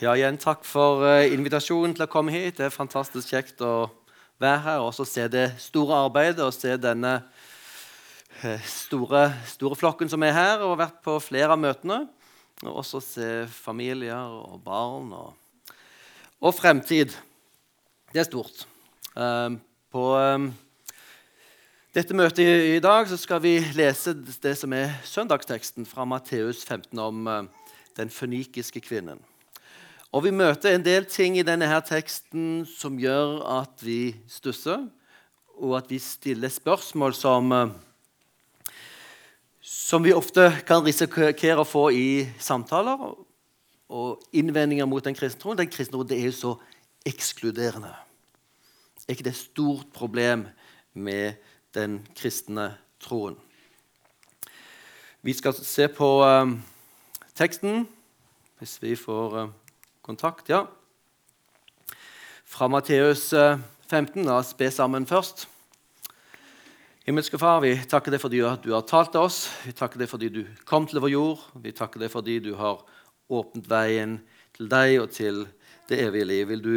Ja, igjen takk for uh, invitasjonen til å komme hit. Det er fantastisk kjekt å være her og se det store arbeidet og se denne uh, store, store, flokken som er her, og har vært på flere av møtene. Og også se familier og barn og, og fremtid. Det er stort. Uh, på dette møtet i, dag skal vi lese det som er søndagsteksten fra Matteus 15 om den fønikiske kvinnen. Og vi møter en del ting i denne her teksten som gjør at vi stusser, og at vi stiller spørsmål som, eh, som vi ofte kan risikere å få i samtaler. Og innvendinger mot den kristne troen. Den kristne troen er jo så ekskluderende. Er ikke det et stort problem med den kristne troen? Vi skal se på uh, teksten, hvis vi får uh, kontakt, ja. Fra Matteus 15. Eh, La oss be sammen først. Himmelske Far, vi takker deg fordi du har talt til oss. Vi takker deg fordi du kom til vår jord. Vi takker deg fordi du har åpnet veien til deg og til det evige liv. Vil du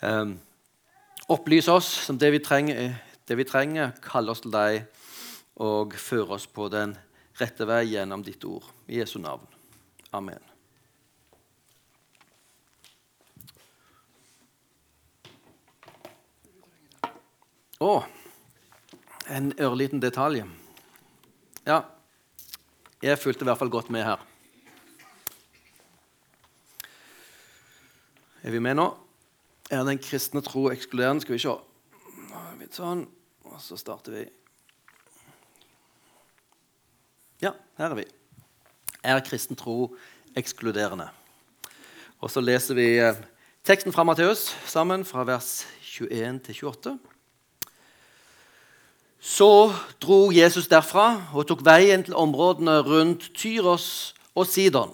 um, opplyse oss som det vi, trenger, det vi trenger, kalle oss til deg og føre oss på den rette vei gjennom ditt ord. I Jesu navn. Amen. Å, en ørliten detalj. Ja, jeg fulgte i hvert fall godt med her. Er vi med nå? Er den kristne tro ekskluderende? Skal vi se. Litt sånn, og så starter vi. Ja, her er vi. Er kristen tro ekskluderende? Og så leser vi eh, teksten fra Matteus sammen, fra vers 21 til 28. Så dro Jesus derfra og tok veien til områdene rundt Tyros og Sidon.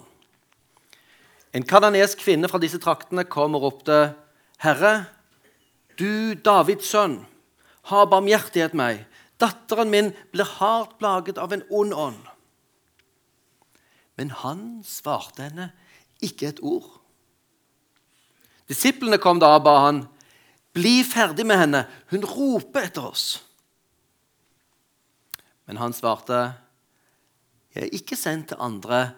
En kananesk kvinne fra disse traktene kom og ropte, 'Herre, du Davids sønn, ha barmhjertighet meg. Datteren min blir hardt plaget av en ond ånd.' Men han svarte henne ikke et ord. Disiplene kom da og ba han, 'Bli ferdig med henne. Hun roper etter oss.' Men han svarte, 'Jeg er ikke sendt til andre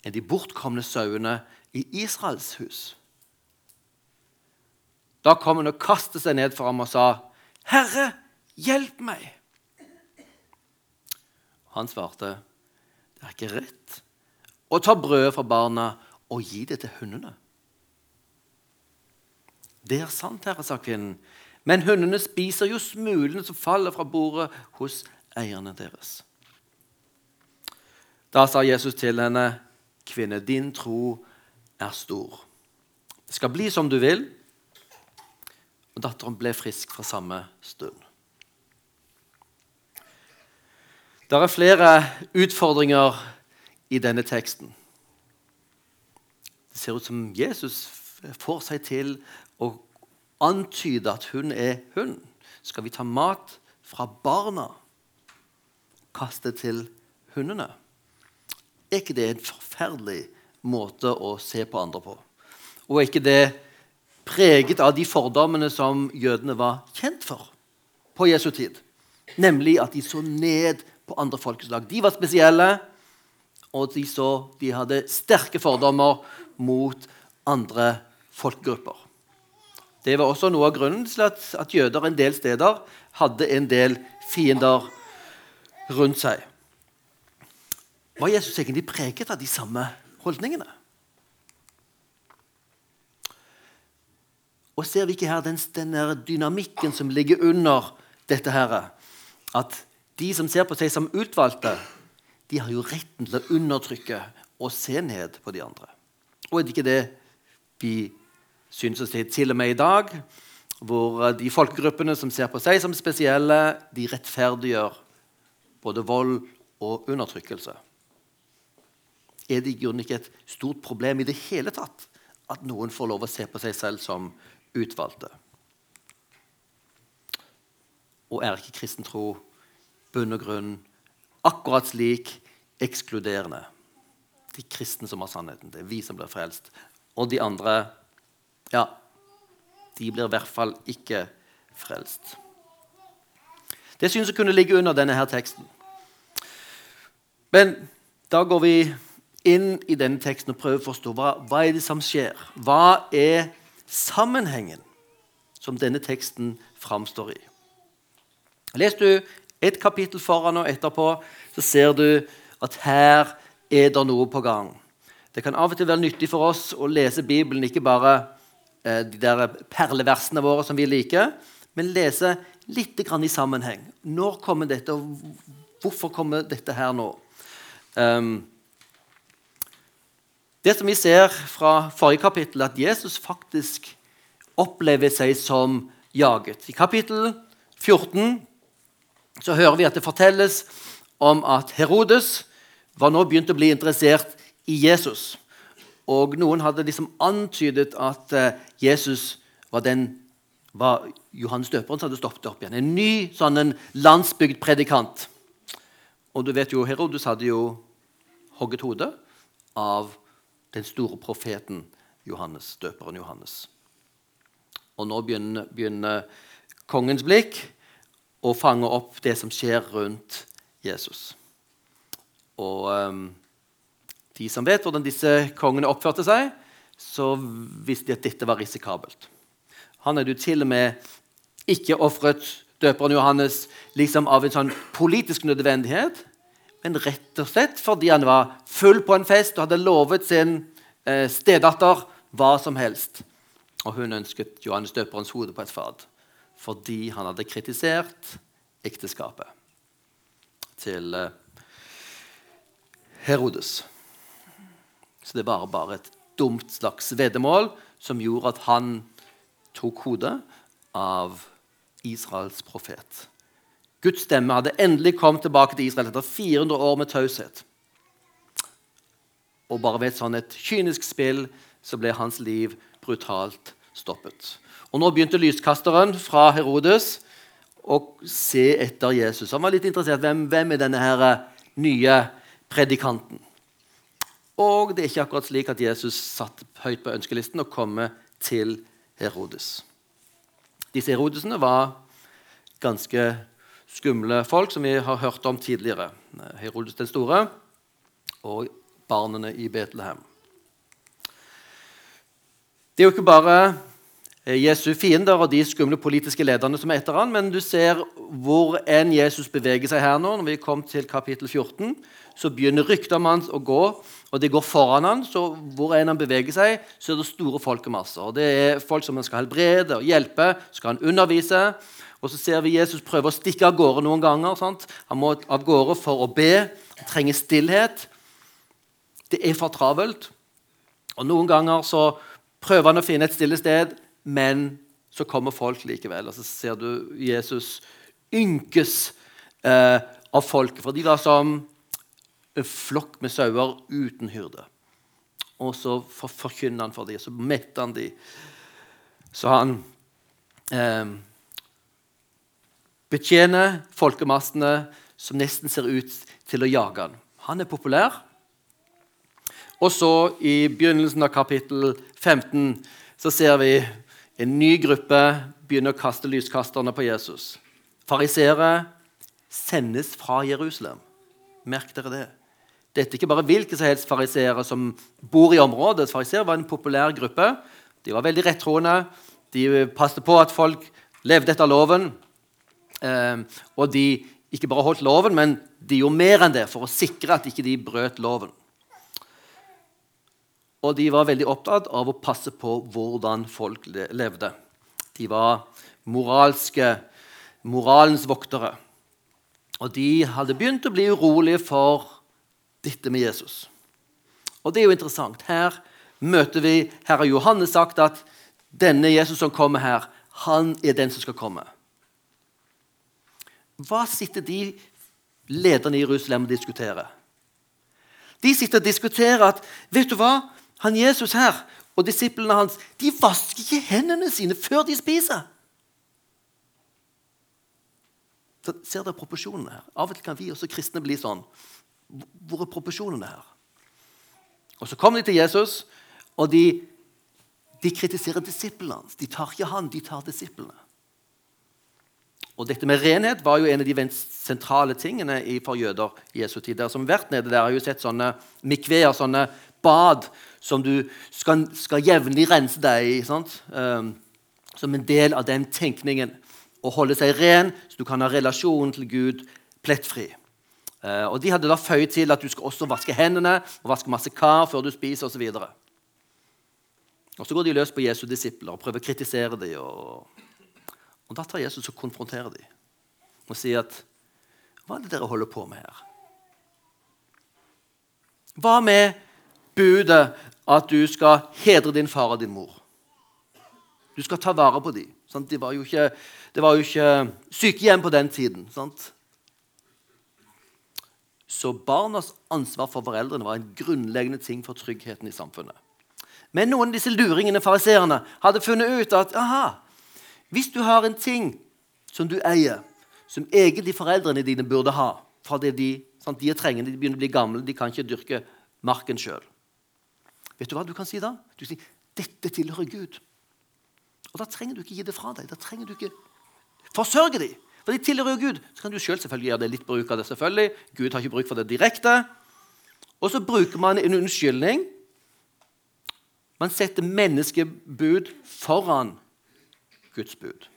enn de bortkomne sauene i Israels hus.' Da kom hun og kastet seg ned for ham og sa, 'Herre, hjelp meg!' Han svarte, 'Det er ikke rett å ta brødet fra barna og gi det til hundene.' Det er sant, herre, sa kvinnen, men hundene spiser jo smulene som faller fra bordet hos eierne deres. Da sa Jesus til henne, 'Kvinne, din tro er stor.' 'Det skal bli som du vil.' Og datteren ble frisk fra samme stund. Det er flere utfordringer i denne teksten. Det ser ut som Jesus får seg til å antyde at hun er hun. Skal vi ta mat fra barna? Kaste til hundene. Er ikke det en forferdelig måte å se på andre på? Og er ikke det preget av de fordommene som jødene var kjent for på Jesu tid? Nemlig at de så ned på andre folkeslag. De var spesielle, og de, så, de hadde sterke fordommer mot andre folkegrupper. Det var også noe av grunnen til at, at jøder en del steder hadde en del fiender rundt seg. Var Jesus egentlig preget av de samme holdningene? Og ser vi ikke her den, den dynamikken som ligger under dette her? At de som ser på seg som utvalgte, de har jo retten til å undertrykke og se ned på de andre. Og er det ikke det vi syns å se til og med i dag? Hvor de folkegruppene som ser på seg som spesielle, de rettferdiggjør både vold og undertrykkelse. Er det ikke et stort problem i det hele tatt at noen får lov å se på seg selv som utvalgte? Og er ikke kristen tro bunn og grunn akkurat slik ekskluderende? De kristne som har sannheten. Det er vi som blir frelst, og de andre ja, de blir i hvert fall ikke frelst. Det synes jeg kunne ligge under denne her teksten. Men da går vi inn i denne teksten og prøver å forstå hva, hva er det som skjer. Hva er sammenhengen som denne teksten framstår i? Leser du et kapittel foran og etterpå, så ser du at her er det noe på gang. Det kan av og til være nyttig for oss å lese Bibelen, ikke bare eh, de der perleversene våre som vi liker, men lese litt i sammenheng. Når kommer dette, og hvorfor kommer dette her nå? Um, det som vi ser fra forrige kapittel, at Jesus faktisk opplever seg som jaget. I kapittel 14 så hører vi at det fortelles om at Herodes var nå begynt å bli interessert i Jesus. Og noen hadde liksom antydet at uh, Jesus var den var Johannes døperen som hadde stoppet opp igjen. En ny sånn landsbygd predikant. Og du vet jo, Herodes hadde jo hogget hodet av den store profeten Johannes, døperen Johannes. Og nå begynner, begynner kongens blikk å fange opp det som skjer rundt Jesus. Og um, de som vet hvordan disse kongene oppførte seg, så visste de at dette var risikabelt. Han hadde jo til og med ikke ofret døperen Johannes liksom av en sånn politisk nødvendighet, men rett og slett fordi han var full på en fest og hadde lovet sin eh, stedatter hva som helst. Og hun ønsket Johannes døperens hode på et fad fordi han hadde kritisert ekteskapet til eh, Herodes. Så det var bare et dumt slags veddemål som gjorde at han tok hodet av Israels profet. Guds stemme hadde endelig kommet tilbake til Israel etter 400 år med taushet. Og bare ved et sånn kynisk spill så ble hans liv brutalt stoppet. Og Nå begynte lyskasteren fra Herodes å se etter Jesus. Han var litt interessert. Hvem, hvem er denne her nye predikanten? Og det er ikke akkurat slik at Jesus satt høyt på ønskelisten å komme til Herodes. Disse Herodesene var ganske skumle folk, som vi har hørt om tidligere. Herodes den store og barnene i Betlehem. Det er jo ikke bare Jesu fiender og de skumle politiske lederne som er etter han, men du ser hvor enn Jesus beveger seg her nå. Når vi kom til kapittel 14, så begynner ryktene om hans å gå, og det går foran han, så Hvor enn han beveger seg, så er det store folkemasser. Og Det er folk som han skal helbrede og hjelpe, skal han undervise. Og så ser vi Jesus prøve å stikke av gårde noen ganger. Sant? Han må av gårde for å be. Han trenger stillhet. Det er for travelt. Og Noen ganger så prøver han å finne et stille sted, men så kommer folk likevel. Og så ser du Jesus ynkes eh, av folket. For de var som en flokk med sauer uten hyrde. Og så for, forkynner han for dem, så metter han dem. Så han eh, betjener folkemassene som nesten ser ut til å jage han. Han er populær. Og så, i begynnelsen av kapittel 15, så ser vi en ny gruppe begynner å kaste lyskasterne på Jesus. Fariseere sendes fra Jerusalem. Merk dere det. Dette er ikke bare hvilke som helst fariseere som bor i området. Fariseere var en populær gruppe. De var veldig rettroende. De passet på at folk levde etter loven. Eh, og de ikke bare holdt loven, men de gjorde mer enn det for å sikre at ikke de brøt loven. Og de var veldig opptatt av å passe på hvordan folk levde. De var moralske, moralens voktere. Og de hadde begynt å bli urolige for dette med Jesus. Og det er jo interessant. Her møter vi, her har Johannes sagt at denne Jesus som kommer her, han er den som skal komme. Hva sitter de lederne i Jerusalem og diskuterer? De sitter og diskuterer at vet du hva? Han Jesus her og disiplene hans de vasker ikke hendene sine før de spiser. Så ser dere proporsjonene her? Av og til kan vi også kristne bli sånn. Hvor er proporsjonene her? Og Så kommer de til Jesus, og de de kritiserer disiplene hans. De tar ikke han, de tar disiplene. Og dette med renhet var jo en av de sentrale tingene for jøder i Jesu tid. Der som vært nede der, har jo sett sånne mikveer, sånne bad som du skal, skal jevnlig rense deg i. Um, som en del av den tenkningen. Å holde seg ren, så du kan ha relasjonen til Gud plettfri. Uh, og De hadde da føyd til at du skal også vaske hendene og vaske masse kar før du spiser osv. Og, og så går de løs på Jesu disipler og prøver å kritisere dem. Og, og Da tar Jesus og konfronterer dem og sier at Hva er det dere holder på med her? Hva med budet at du skal hedre din far og din mor? Du skal ta vare på dem. Det var jo ikke, sykehjem på den tiden. Sant? Så barnas ansvar for foreldrene var en grunnleggende ting for tryggheten i samfunnet. Men noen av disse luringene, fariseerne, hadde funnet ut at aha, hvis du har en ting som du eier, som egentlig foreldrene dine burde ha fordi de, sant, de er trengende, de begynner å bli gamle, de kan ikke dyrke marken sjøl Vet du hva du kan si da? Du sier dette tilhører Gud. Og Da trenger du ikke gi det fra deg. Da trenger du ikke forsørge dem. For de tilhører jo Gud. Så kan du selv selvfølgelig gjøre det litt bruk av det. selvfølgelig. Gud har ikke bruk for det direkte. Og så bruker man en unnskyldning. Man setter menneskebud foran Guds bud.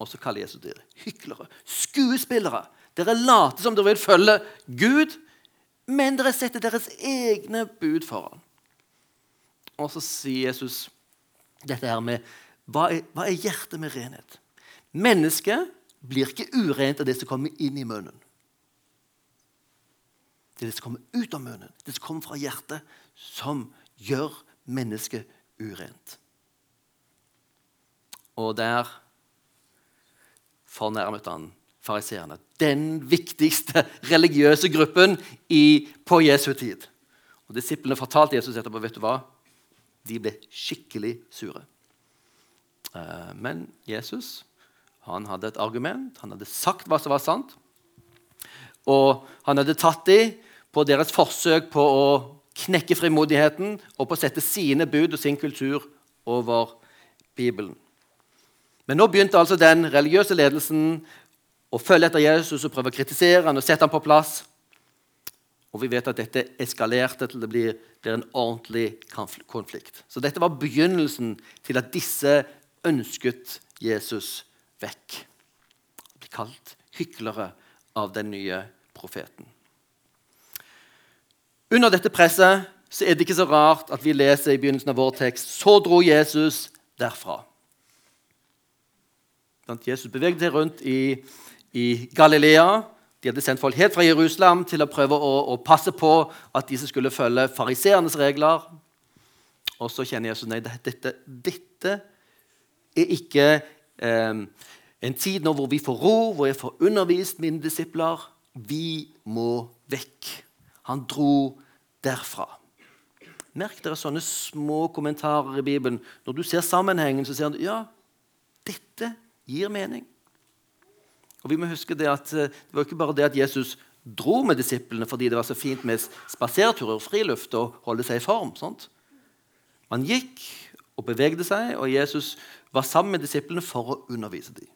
Og så kaller Jesus dere hyklere, skuespillere. Dere later som dere vil følge Gud, men dere setter deres egne bud foran. Og så sier Jesus dette her med hva er, hva er hjertet med renhet? Mennesket blir ikke urent av det som kommer inn i munnen. Det er det som kommer ut av munnen, det som kommer fra hjertet, som gjør mennesket urent. Og der fornærmet han fariseerne. Den viktigste religiøse gruppen i, på Jesu tid. Og Disiplene fortalte Jesus etterpå vet du hva? De ble skikkelig sure. Eh, men Jesus han hadde et argument. Han hadde sagt hva som var sant. Og han hadde tatt dem på deres forsøk på å knekke frimodigheten og på å sette sine bud og sin kultur over Bibelen. Men nå begynte altså den religiøse ledelsen å følge etter Jesus og prøve å kritisere han og sette han på plass. Og vi vet at dette eskalerte til det blir, blir en ordentlig konflikt. Så dette var begynnelsen til at disse ønsket Jesus vekk. De ble kalt hyklere av den nye profeten. Under dette presset så er det ikke så rart at vi leser i begynnelsen av vår tekst så dro Jesus derfra. Jesus beveget seg rundt i, i, Galilea. De hadde sendt folk helt fra Jerusalem til å prøve å, å passe på at disse skulle følge fariseernes regler. Og så kjenner Jesus nei, dette, dette er ikke eh, en tid nå hvor vi får ro, hvor jeg får undervist mine disipler. Vi må vekk. Han dro derfra. Merk dere sånne små kommentarer i Bibelen. Når du ser sammenhengen, så ser du ja, dette gir mening. Og vi må huske Det at eh, det var ikke bare det at Jesus dro med disiplene fordi det var så fint med spaserturer og friluft og holde seg i form. Sant? Man gikk og bevegde seg, og Jesus var sammen med disiplene for å undervise dem.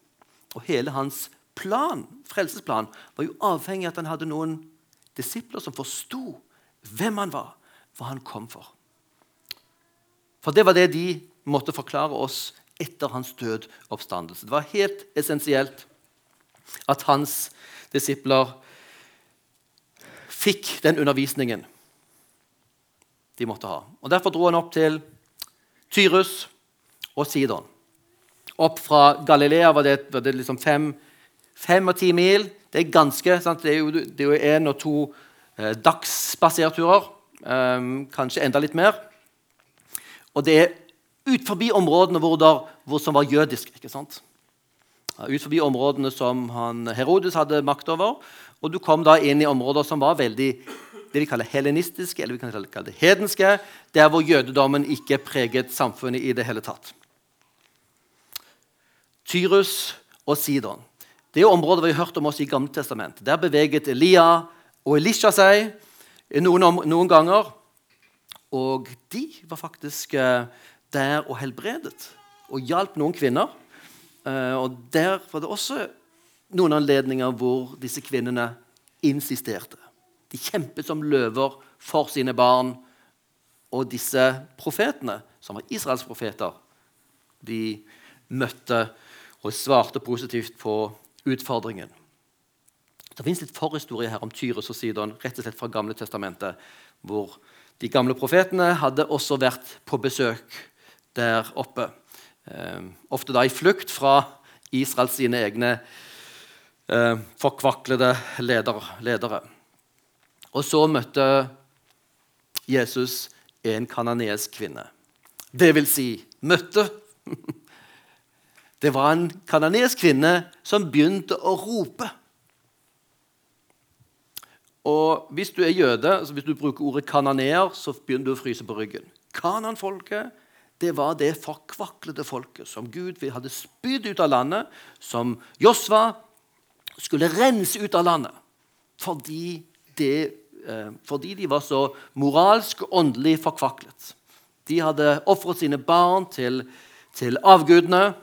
Og hele hans plan, frelsesplan var jo avhengig av at han hadde noen disipler som forsto hvem han var, hva han kom for. For det var det de måtte forklare oss etter hans død oppstandelse. Det var helt essensielt at hans disipler fikk den undervisningen de måtte ha. Og Derfor dro han opp til Tyrus og Sidon. Opp fra Galilea var det, var det liksom fem, fem og ti mil. Det er ganske, sant? Det er jo, det er jo en og to eh, dagsspaserturer. Eh, kanskje enda litt mer. Og det er ut forbi områdene hvor, der, hvor som var jødisk. ikke sant? Ut forbi områdene som Herodes hadde makt over. Og du kom da inn i områder som var veldig det vi kaller helenistiske, eller vi kan kalle det hedenske, der hvor jødedommen ikke preget samfunnet i det hele tatt. Tyrus og Sidon. Det er områder vi har hørt om oss i Gamle testament. Der beveget Elia og Elisha seg noen, noen ganger. Og de var faktisk eh, der og helbredet og hjalp noen kvinner. Eh, og Der var det også noen anledninger hvor disse kvinnene insisterte. De kjempet som løver for sine barn. Og disse profetene, som var Israels profeter, de møtte og svarte positivt på utfordringen. Det fins litt forhistorie her om Tyrus og Sidon rett og slett fra Gamle testamentet, hvor de gamle profetene hadde også vært på besøk der oppe. Eh, ofte da i flukt fra Israels sine egne eh, forkvaklede leder, ledere. Og så møtte Jesus en kananesk kvinne. Det vil si møtte. Det var en kananesk kvinne som begynte å rope. Og Hvis du er jøde, altså hvis du bruker ordet kananeer, så begynner du å fryse på ryggen. Kananfolket det var det forkvaklede folket som Gud hadde spydd ut av landet, som Josva skulle rense ut av landet fordi, det, eh, fordi de var så moralsk og åndelig forkvaklet. De hadde ofret sine barn til, til avgudene,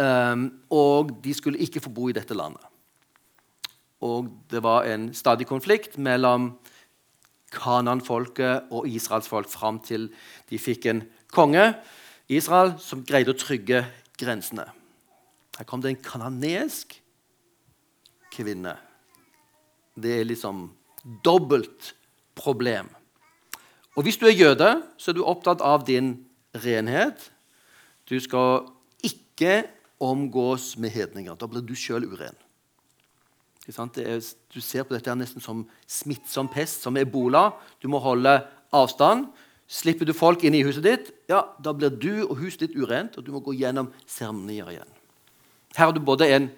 eh, og de skulle ikke få bo i dette landet. Og det var en stadig konflikt mellom Kanan-folket og israelsfolk fram til de fikk en konge, Israel, som greide å trygge grensene. Her kom det en kananesk kvinne. Det er liksom dobbelt problem. Og hvis du er jøde, så er du opptatt av din renhet. Du skal ikke omgås med hedninger. Da blir du sjøl uren. Er, du ser på dette nesten som smittsom pest, som ebola. Du må holde avstand. Slipper du folk inn i huset ditt, ja, da blir du og huset ditt urent, og du må gå gjennom seremonier igjen. Her har du både en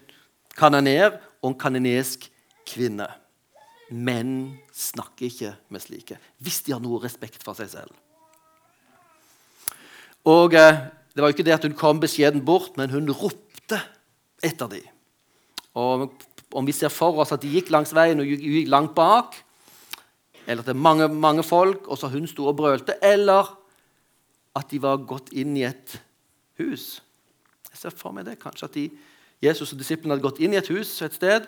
kananer og en kananesk kvinne. Menn snakker ikke med slike hvis de har noe respekt for seg selv. Og eh, Det var jo ikke det at hun kom beskjeden bort, men hun ropte etter dem. Og om vi ser for oss at de gikk langs veien og gikk langt bak, eller at det er mange, mange folk, og så hun sto og brølte, eller at de var gått inn i et hus. Jeg ser for meg det, kanskje at de, Jesus og disiplene hadde gått inn i et hus et sted,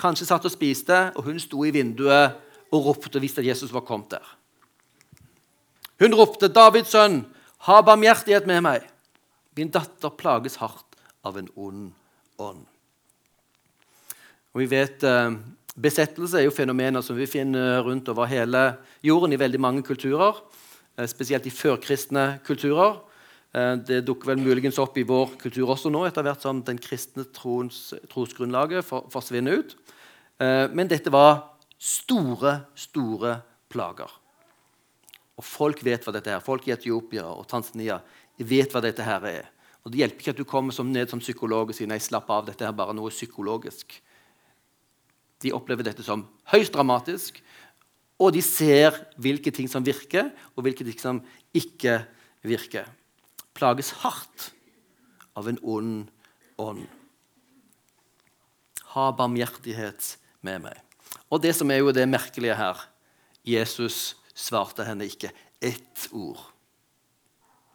kanskje satt og spiste, og hun sto i vinduet og ropte og visste at Jesus var kommet der. Hun ropte, 'Davids sønn, ha barmhjertighet med meg.' 'Min datter plages hardt av en ond ånd.' Og vi vet eh, Besettelse er jo fenomener som vi finner rundt over hele jorden i veldig mange kulturer. Eh, spesielt i førkristne kulturer. Eh, det dukker vel muligens opp i vår kultur også nå, etter hvert som den kristne trons, trosgrunnlaget for, forsvinner ut. Eh, men dette var store, store plager. Og folk vet hva dette er. Folk i Etiopia og Tanzania vet hva dette her er. Og Det hjelper ikke at du kommer som ned som psykolog og sier nei, slapp av, dette er bare noe psykologisk. De opplever dette som høyst dramatisk, og de ser hvilke ting som virker, og hvilke ting som ikke virker. Plages hardt av en ond ånd. Ha barmhjertighet med meg. Og det som er jo det merkelige her Jesus svarte henne ikke ett ord.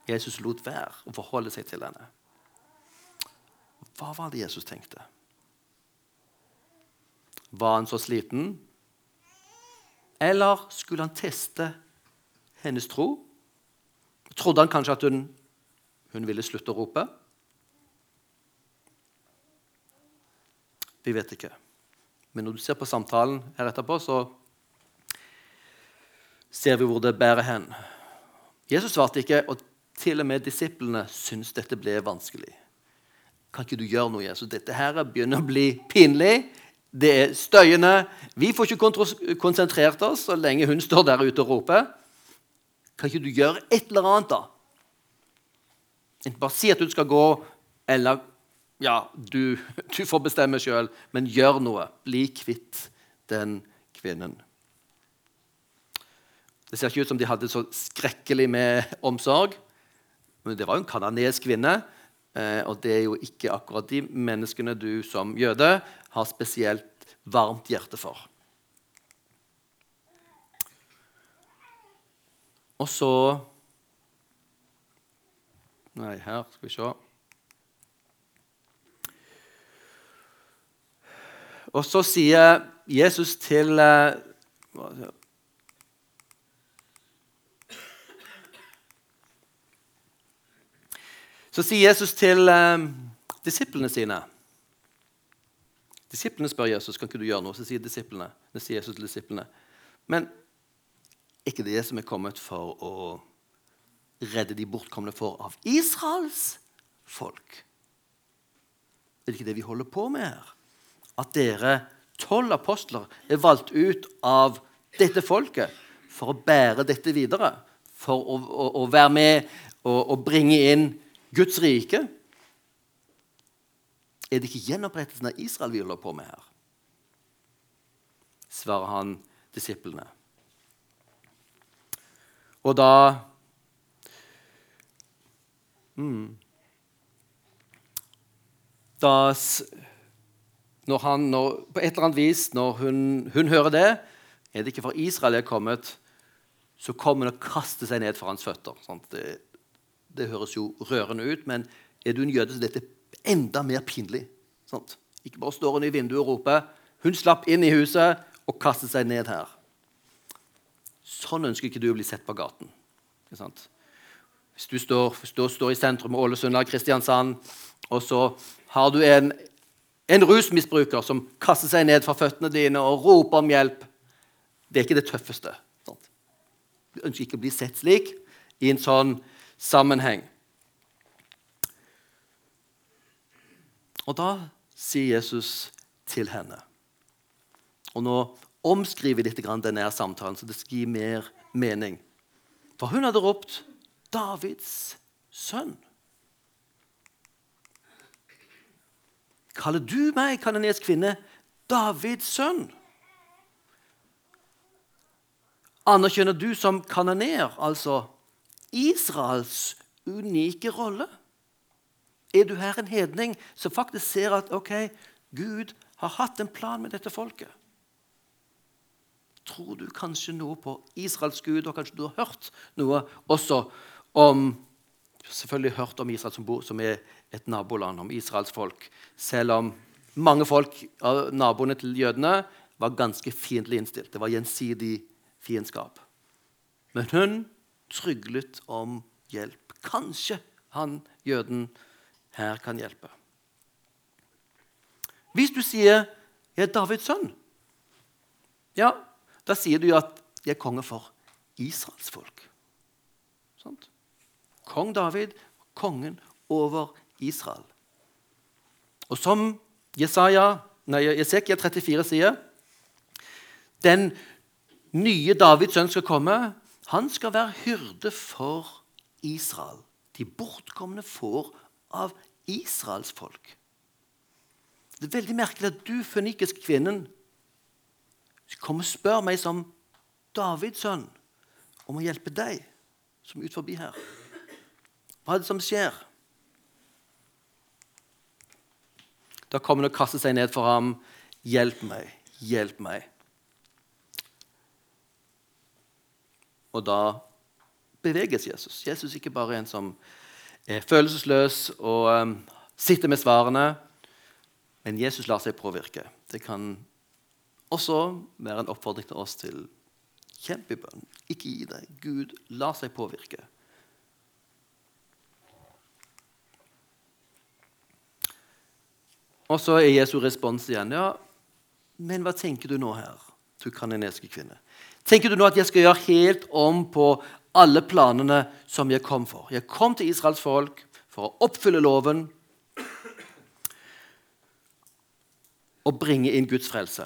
Jesus lot være å forholde seg til henne. Hva var det Jesus tenkte? Var han så sliten? Eller skulle han teste hennes tro? Trodde han kanskje at hun, hun ville slutte å rope? Vi vet ikke. Men når du ser på samtalen her etterpå, så ser vi hvor det bærer hen. Jesus svarte ikke, og til og med disiplene syntes dette ble vanskelig. Kan ikke du gjøre noe, Jesus? Dette her begynner å bli pinlig det er støyende. Vi får ikke konsentrert oss så lenge hun står der ute og roper. Kan ikke du gjøre et eller annet, da? Ikke bare si at du skal gå, eller ja, du, du får bestemme sjøl, men gjør noe. Bli kvitt den kvinnen. Det ser ikke ut som de hadde så skrekkelig med omsorg. Men det var jo en kananesk kvinne. Eh, og det er jo ikke akkurat de menneskene du som jøde har spesielt varmt hjerte for. Og så Nei, her skal vi se. Og så sier Jesus til eh, Så sier Jesus til eh, disiplene sine Disiplene spør Jesus kan ikke du gjøre noe. Så sier disiplene, det sier Jesus til disiplene. Men er ikke det som er kommet for å redde de bortkomne for av Israels folk? Er det ikke det vi holder på med her? At dere tolv apostler er valgt ut av dette folket for å bære dette videre? For å, å, å være med og, bringe inn Guds rike? Er det ikke gjenopprettelsen av Israel vi holder på med her? Svarer han disiplene. Og da mm, Da når han, når, På et eller annet vis, når hun, hun, hører det Er det ikke for Israel jeg er kommet, så kommer hun og kaster seg ned for hans føtter. Det, det, høres jo rørende ut, men er du en jøde, så dette enda mer pinlig. Sant? Ikke bare står hun i vinduet og roper. Hun slapp inn i huset og kastet seg ned her. Sånn ønsker ikke du å bli sett på gaten. Hvis du står, hvis står i sentrum av Ålesund eller Kristiansand, og så har du en, en rusmisbruker som kaster seg ned fra føttene dine og roper om hjelp Det er ikke det tøffeste. Sant? Du ønsker ikke å bli sett slik i en sånn sammenheng. Og da sier Jesus til henne Og nå omskriver vi litt denne samtalen, så det skal gi mer mening. For hun hadde ropt 'Davids sønn'. Kaller du meg, kanonesk kvinne, Davids sønn? Anerkjenner du som kanoner, altså Israels unike rolle? Er du her en hedning som faktisk ser at ok, Gud har hatt en plan med dette folket? Tror du kanskje noe på Israels Gud, og kanskje du har hørt noe også om selvfølgelig hørt om Israel som, bor, som er et naboland, om Israels folk. Selv om mange folk av naboene til jødene var ganske fiendtlig innstilt. Det var gjensidig fiendskap. Men hun tryglet om hjelp. Kanskje han jøden her kan hjelpe. Hvis du sier 'Jeg er Davids sønn', ja, da sier du at 'jeg er konge for Israels folk'. Sånt? Kong David, kongen over Israel. Og som Jesaja, nei, Jesekia 34 sier Den nye Davids sønn skal komme. Han skal være hyrde for Israel. De bortkomne får av Israels folk. Det er veldig merkelig at du, fønikiske kvinnen, kommer og spør meg som Davids sønn om å hjelpe deg som er ut forbi her. Hva er det som skjer? Da kommer han og kaster seg ned for ham. Hjelp meg, hjelp meg. Og da beveges Jesus. Jesus er ikke bare en som er følelsesløs og um, sitter med svarene. Men Jesus lar seg påvirke. Det kan også være en oppfordring til oss til kjempebønn. Ikke gi deg. Gud lar seg påvirke. Og så er Jesu respons igjen. Ja, men hva tenker du nå her, du kanoneske kvinne? Tenker du nå at jeg skal gjøre helt om på alle planene som jeg kom for. Jeg kom til Israels folk for å oppfylle loven og bringe inn Guds frelse.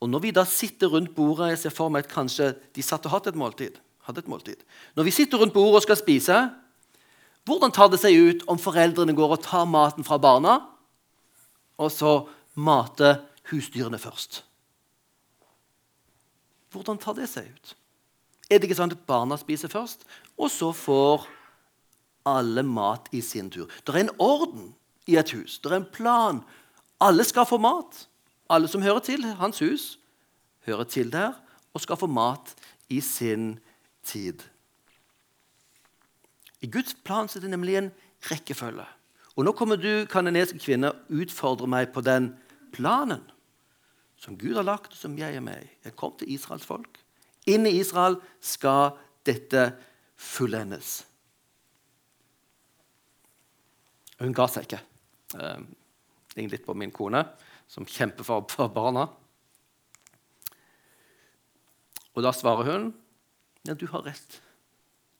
Og Når vi da sitter rundt bordet Jeg ser for meg at kanskje de satt og hadde et måltid. Hadde et måltid. Når vi sitter rundt bordet og skal spise, hvordan tar det seg ut om foreldrene går og tar maten fra barna, og så mater husdyrene først? Hvordan tar det seg ut? Er det ikke sånn at barna spiser først, og så får alle mat i sin tur? Det er en orden i et hus. Det er en plan. Alle skal få mat. Alle som hører til hans hus, hører til der og skal få mat i sin tid. I Guds plan er det nemlig en rekkefølge. Og nå kommer du, kanadiske kvinne, utfordre meg på den planen som Gud har lagt, som jeg er med i. Jeg kom til Israels folk. Inn i Israel skal dette fullendes. Hun ga seg ikke. Det ligner litt på min kone, som kjemper for, for barna. Og da svarer hun ja, du har rett.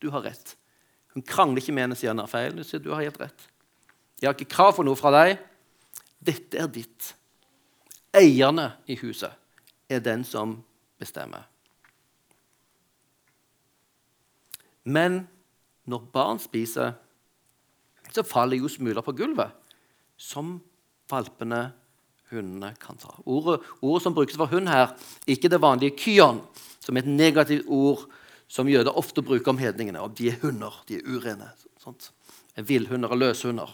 Du har rett. Hun krangler ikke med henne sier han har feil. Hun sier du har helt rett. Jeg har ikke krav på noe fra deg. Dette er ditt. Eierne i huset er den som bestemmer. Men når barn spiser, så faller jo smuler på gulvet, som valpene, hundene, kan ta. Ordet, ordet som brukes for hund her, ikke det vanlige kyon, som er et negativt ord som jøder ofte bruker om hedningene. Og de er hunder. De er urene. Sånt. Villhunder og løshunder.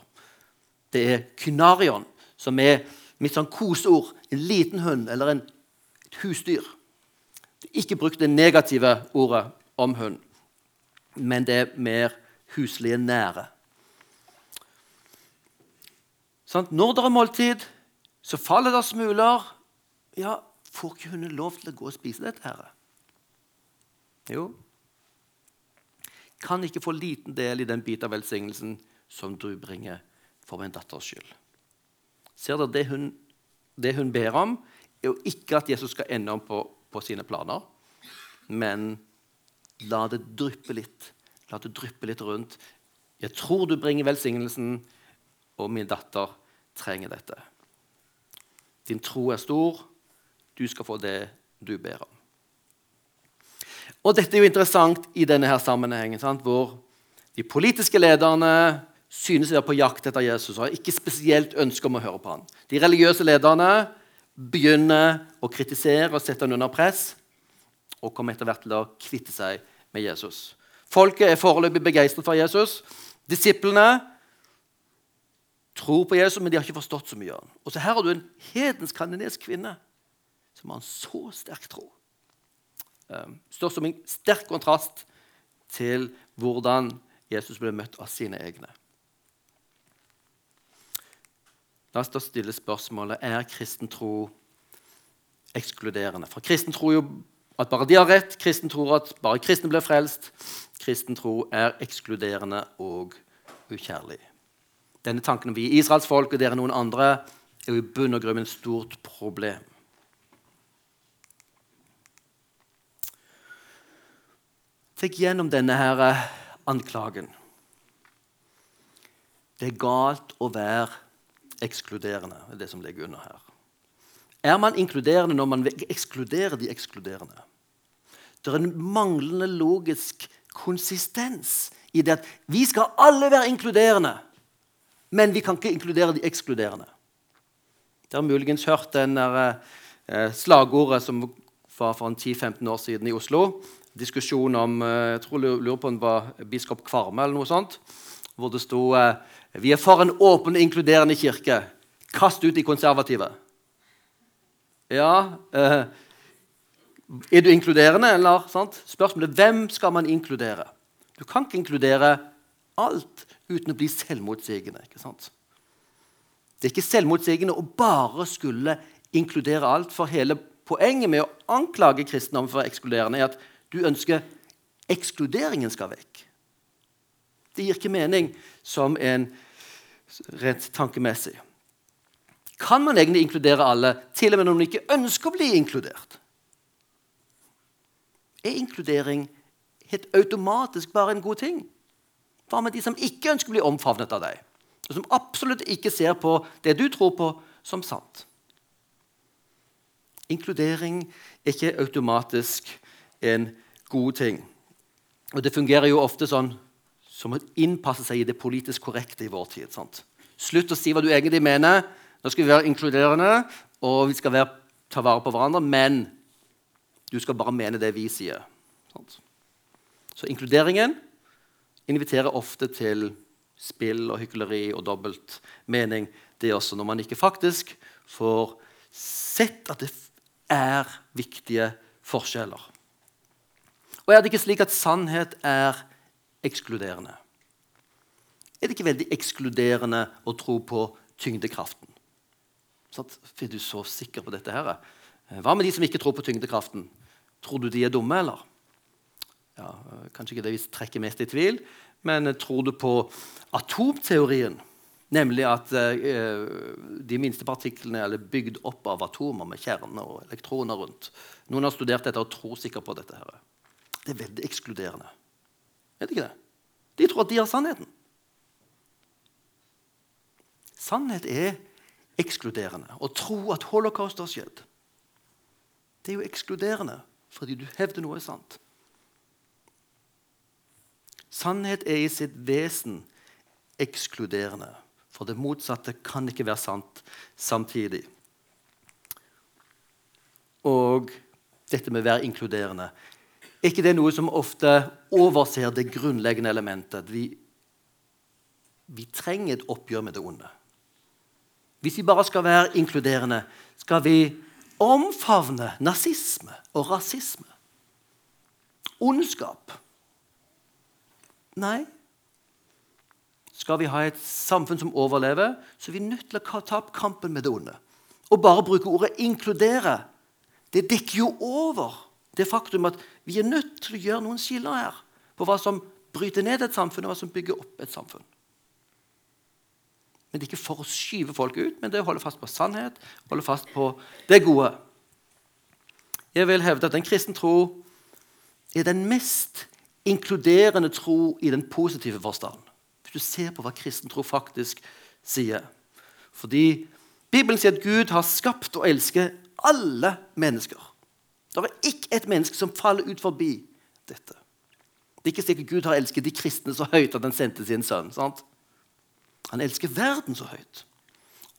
Det er kynarion, som er mitt sånn koseord. En liten hund eller en, et husdyr. Det er ikke brukt det negative ordet om hund, men det er mer huslige nære. Sånn, når det er måltid, så faller det smuler. Ja, får ikke hun lov til å gå og spise dette? her? Jo, kan ikke få liten del i den bit av velsignelsen som du bringer for min datters skyld. Ser dere, det hun, det hun ber om, er jo ikke at Jesus skal ende om på, på sine planer, men la det dryppe litt. La det dryppe litt rundt. Jeg tror du bringer velsignelsen, og min datter trenger dette. Din tro er stor. Du skal få det du ber om. Og dette er jo interessant i denne her sammenhengen, sant? hvor de politiske lederne synes de er på jakt etter Jesus og har ikke spesielt ønske om å høre på ham. De religiøse lederne begynner å kritisere og sette ham under press og kommer etter hvert til å kvitte seg med Jesus. Folket er foreløpig begeistret for Jesus. Disiplene tror på Jesus, men de har ikke forstått så mye av ham. Og så her har du en hedensk kanadisk kvinne som har en så sterk tro. Ehm, står som en sterk kontrast til hvordan Jesus ble møtt av sine egne. La oss da stille spørsmålet er kristen tro ekskluderende. For kristen tro jo at bare de har rett, kristen tror at bare kristne blir frelst. Kristen tro er ekskluderende og ukjærlig. Denne tanken om vi Israels folk og dere noen andre, er jo i bunn og grunn et stort problem. Tenk gjennom denne her eh, anklagen. Det er galt å være ekskluderende. Det er det som ligger under her. Er man inkluderende når man ekskluderer de ekskluderende? Det er en manglende logisk konsistens i det at vi skal alle være inkluderende, men vi kan ikke inkludere de ekskluderende. Dere har muligens hørt den der, eh, slagordet som var for 10-15 år siden i Oslo diskusjon om eh, jeg tror lurer på om det var biskop Kvarme eller noe sånt, hvor det sto eh, vi er for en åpen, inkluderende kirke. Kast ut de konservative. Ja eh, Er du inkluderende, eller? Sant? Spørsmålet er hvem skal man inkludere? Du kan ikke inkludere alt uten å bli selvmotsigende. ikke sant? Det er ikke selvmotsigende å bare skulle inkludere alt. For hele poenget med å anklage kristendommen for ekskluderende er at du ønsker ekskluderingen skal vekk. Det gir ikke mening som en rent tankemessig. Kan man egentlig inkludere alle, til og med når man ikke ønsker å bli inkludert? Er inkludering helt automatisk bare en god ting? Hva med de som ikke ønsker å bli omfavnet av deg, og som absolutt ikke ser på det du tror på, som sant? Inkludering er ikke automatisk en god ting. Og Det fungerer jo ofte sånn som å innpasse seg i det politisk korrekte i vår tid. Sant? Slutt å si hva du egentlig mener. Nå skal vi være inkluderende, og vi skal være, ta vare på hverandre, men du skal bare mene det vi sier. Sant? Så inkluderingen inviterer ofte til spill og hykleri og dobbelt mening. Det er også når man ikke faktisk får sett at det er viktige forskjeller. Og er det ikke slik at sannhet er ekskluderende? er det ikke veldig ekskluderende å tro på tyngdekraften. Sånn, er du så sikker på dette? her? Hva med de som ikke tror på tyngdekraften? Tror du de er dumme, eller? Ja, kanskje ikke det vi trekker mest i tvil, men tror du på atomteorien? Nemlig at eh, de minste partiklene er bygd opp av atomer med kjerner og elektroner rundt. Noen har studert dette og tror sikkert på dette. her. Det er veldig ekskluderende. Vet ikke det? De tror at de har sannheten. Sannhet er ekskluderende. Å tro at holocaust har skjedd, det er jo ekskluderende fordi du hevder noe er sant. Sannhet er i sitt vesen ekskluderende. For det motsatte kan ikke være sant samtidig. Og dette med å være inkluderende Er ikke det noe som ofte overser det grunnleggende elementet? Vi, vi trenger et oppgjør med det onde. Hvis vi bare skal være inkluderende, skal vi omfavne nazisme og rasisme. Ondskap. Nei, skal vi ha et samfunn som overlever, så er vi nødt til å ta opp kampen med det onde. Og bare bruke ordet 'inkludere' det dekker jo over det faktum at vi er nødt til å gjøre noen skiller her på hva som bryter ned et samfunn, og hva som bygger opp et samfunn. Men ikke for å skyve folk ut, men det å holde fast på sannhet, holde fast på det gode. Jeg vil hevde at en kristen tro er den mest inkluderende tro i den positive forstand du ser på hva kristen tro faktisk sier. Fordi Bibelen sier at Gud har skapt og elsker alle mennesker. Det er ikke et menneske som faller ut forbi dette. Det er ikke sikkert Gud har elsket de kristne så høyt at han sendte sin sønn. sant? Han elsker verden så høyt.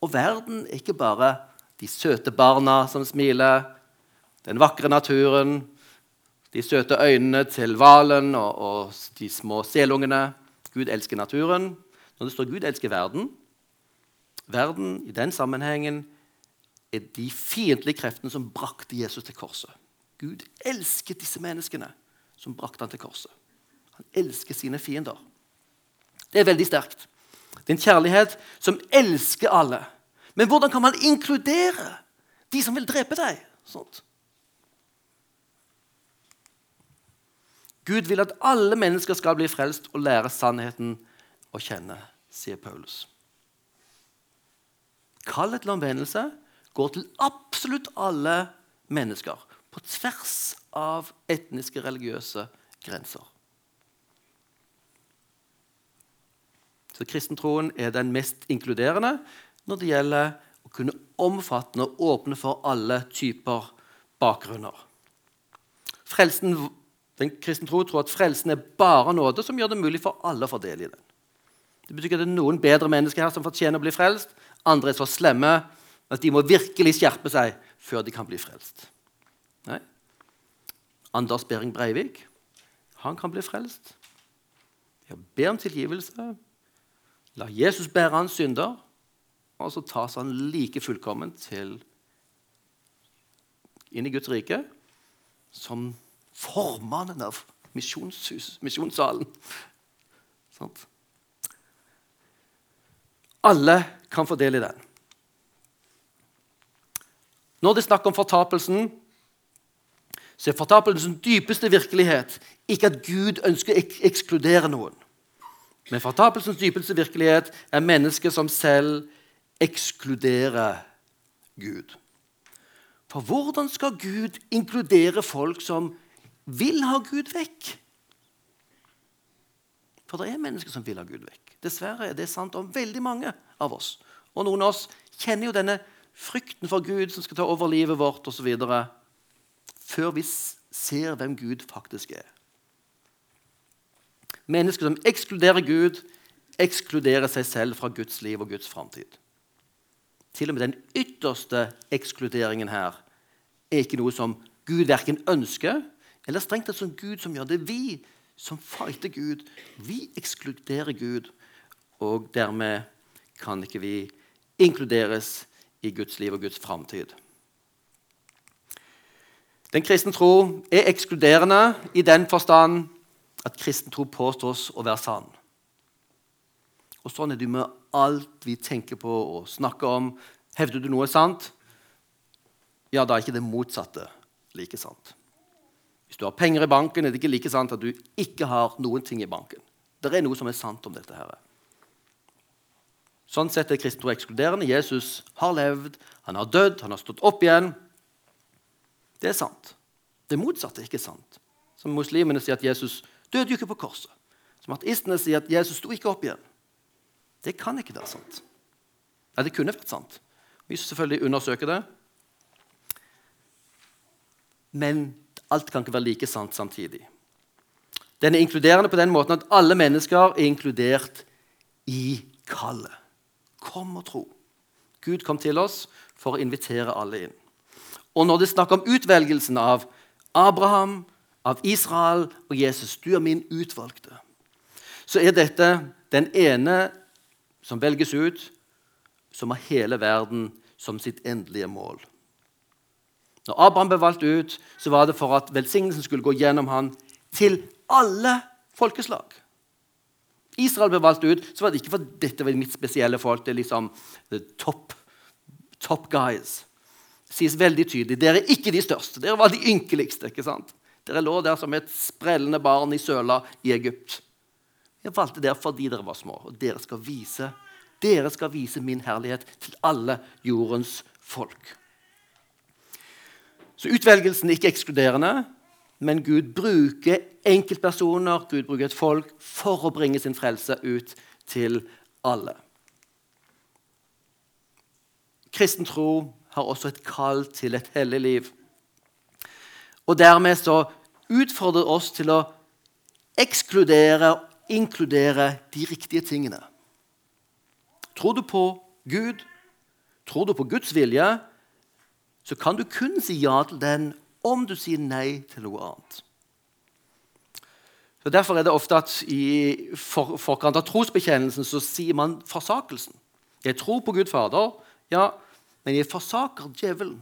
Og verden er ikke bare de søte barna som smiler, den vakre naturen, de søte øynene til hvalen og, og de små selungene. Gud elsker naturen. Når det står Gud elsker verden Verden i den sammenhengen er de fiendtlige kreftene som brakte Jesus til korset. Gud elsker disse menneskene som brakte han til korset. Han elsker sine fiender. Det er veldig sterkt. Det er en kjærlighet som elsker alle. Men hvordan kan man inkludere de som vil drepe deg? Sånt. Gud vil at alle mennesker skal bli frelst og lære sannheten å kjenne, sier Paulus. Kallet til omvendelse går til absolutt alle mennesker, på tvers av etniske, religiøse grenser. Så Kristentroen er den mest inkluderende når det gjelder å kunne omfatte og åpne for alle typer bakgrunner. Frelsen den kristne tro tror at frelsen er bare nåde som gjør det mulig for alle å få del i den. Det betyr ikke at det er noen bedre mennesker her som fortjener å bli frelst. Andre er så slemme at de må virkelig skjerpe seg før de kan bli frelst. Nei. Anders Behring Breivik han kan bli frelst. Jeg ber om tilgivelse. La Jesus bære hans synder, og så tas han like fullkomment til inn i Guds rike som formannen av misjonssalen. Sånt. Alle kan få del i den. Når det er snakk om fortapelsen, så er fortapelsens dypeste virkelighet ikke at Gud ønsker å ek ekskludere noen. Men fortapelsens dypeste virkelighet er mennesker som selv ekskluderer Gud. For hvordan skal Gud inkludere folk som vil ha Gud vekk. For det er mennesker som vil ha Gud vekk. Dessverre er det sant om veldig mange av oss. Og noen av oss kjenner jo denne frykten for Gud som skal ta over livet vårt osv. Før vi ser hvem Gud faktisk er. Mennesker som ekskluderer Gud, ekskluderer seg selv fra Guds liv og Guds framtid. Til og med den ytterste ekskluderingen her er ikke noe som Gud verken ønsker eller strengt tatt som Gud som gjør det. Vi som fighter Gud. Vi ekskluderer Gud, og dermed kan ikke vi inkluderes i Guds liv og Guds framtid. Den kristne tro er ekskluderende i den forstand at kristen tro påstås å være sann. Og sånn er det med alt vi tenker på og snakker om. Hevder du noe er sant, ja, da er ikke det motsatte like sant. Hvis du har penger i banken, er det ikke like sant at du ikke har noen ting i banken. Det er noe som er sant om dette. her. Sånn sett er kristentro ekskluderende. Jesus har levd, han har dødd, han har stått opp igjen. Det er sant. Det motsatte er ikke sant. Som muslimene sier at Jesus døde jo ikke på korset. Som ateistene sier at Jesus sto ikke opp igjen. Det kan ikke være sant. Nei, det kunne vært sant. Vi skal selvfølgelig undersøke det. Men alt kan ikke være like sant samtidig. Den er inkluderende på den måten at alle mennesker er inkludert i kallet. Kom og tro. Gud kom til oss for å invitere alle inn. Og når det er snakk om utvelgelsen av Abraham, av Israel og Jesus Du er min utvalgte. Så er dette den ene som velges ut, som har hele verden som sitt endelige mål. Når Abraham ble valgt ut, så var det for at velsignelsen skulle gå gjennom han til alle folkeslag. Israel ble valgt ut, så var det ikke for dette var mitt spesielle folk. Det er liksom top, top guys. Det sies veldig tydelig dere er ikke de største. Dere var de ynkeligste. ikke sant? Dere lå der som et sprellende barn i søla i Egypt. Jeg valgte dere fordi dere var små, og dere skal vise, dere skal vise min herlighet til alle jordens folk. Så utvelgelsen er ikke ekskluderende, men Gud bruker enkeltpersoner, Gud bruker et folk, for å bringe sin frelse ut til alle. Kristen tro har også et kall til et hellig liv. Og dermed så utfordrer oss til å ekskludere og inkludere de riktige tingene. Tror du på Gud, tror du på Guds vilje, så kan du kun si ja til den om du sier nei til noe annet. Så Derfor er det ofte at i forkant av trosbekjennelsen så sier man forsakelsen. Jeg tror på Gud Fader, ja, men jeg forsaker djevelen.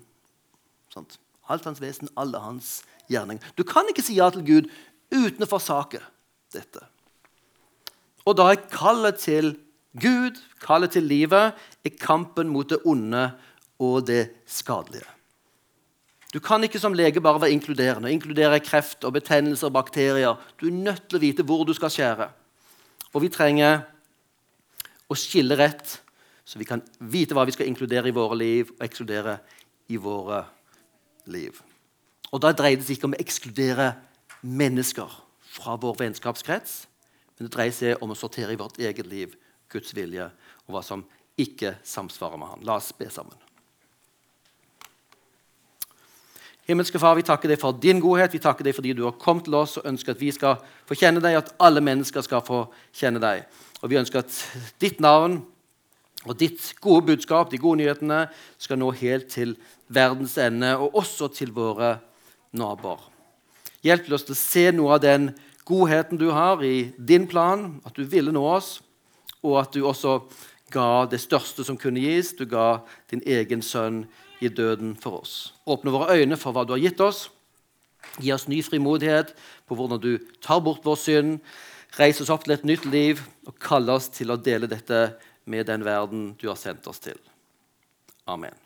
Sant? Alt hans vesen, alle hans gjerninger. Du kan ikke si ja til Gud uten å forsake dette. Og da er kallet til Gud, kallet til livet, er kampen mot det onde og det skadelige. Du kan ikke som lege bare være inkluderende. Inkludere kreft og betennelser og bakterier. Du er nødt til å vite hvor du skal skjære. Og vi trenger å skille rett, så vi kan vite hva vi skal inkludere i våre liv og ekskludere i våre liv. Og Da dreier det seg ikke om å ekskludere mennesker fra vår vennskapskrets, men det dreier seg om å sortere i vårt eget liv Guds vilje og hva som ikke samsvarer med Han. La oss be sammen. Himmelske Far, vi takker deg for din godhet. Vi takker deg fordi du har kommet til oss og ønsker at vi skal få kjenne deg, at alle mennesker skal få kjenne deg. Og Vi ønsker at ditt navn og ditt gode budskap, de gode nyhetene, skal nå helt til verdens ende, og også til våre naboer. Hjelp oss til å se noe av den godheten du har i din plan, at du ville nå oss, og at du også ga det største som kunne gis. Du ga din egen sønn i døden for oss. Åpne våre øyne for hva du har gitt oss. Gi oss ny frimodighet på hvordan du tar bort vår synd, reiser oss opp til et nytt liv og kaller oss til å dele dette med den verden du har sendt oss til. Amen.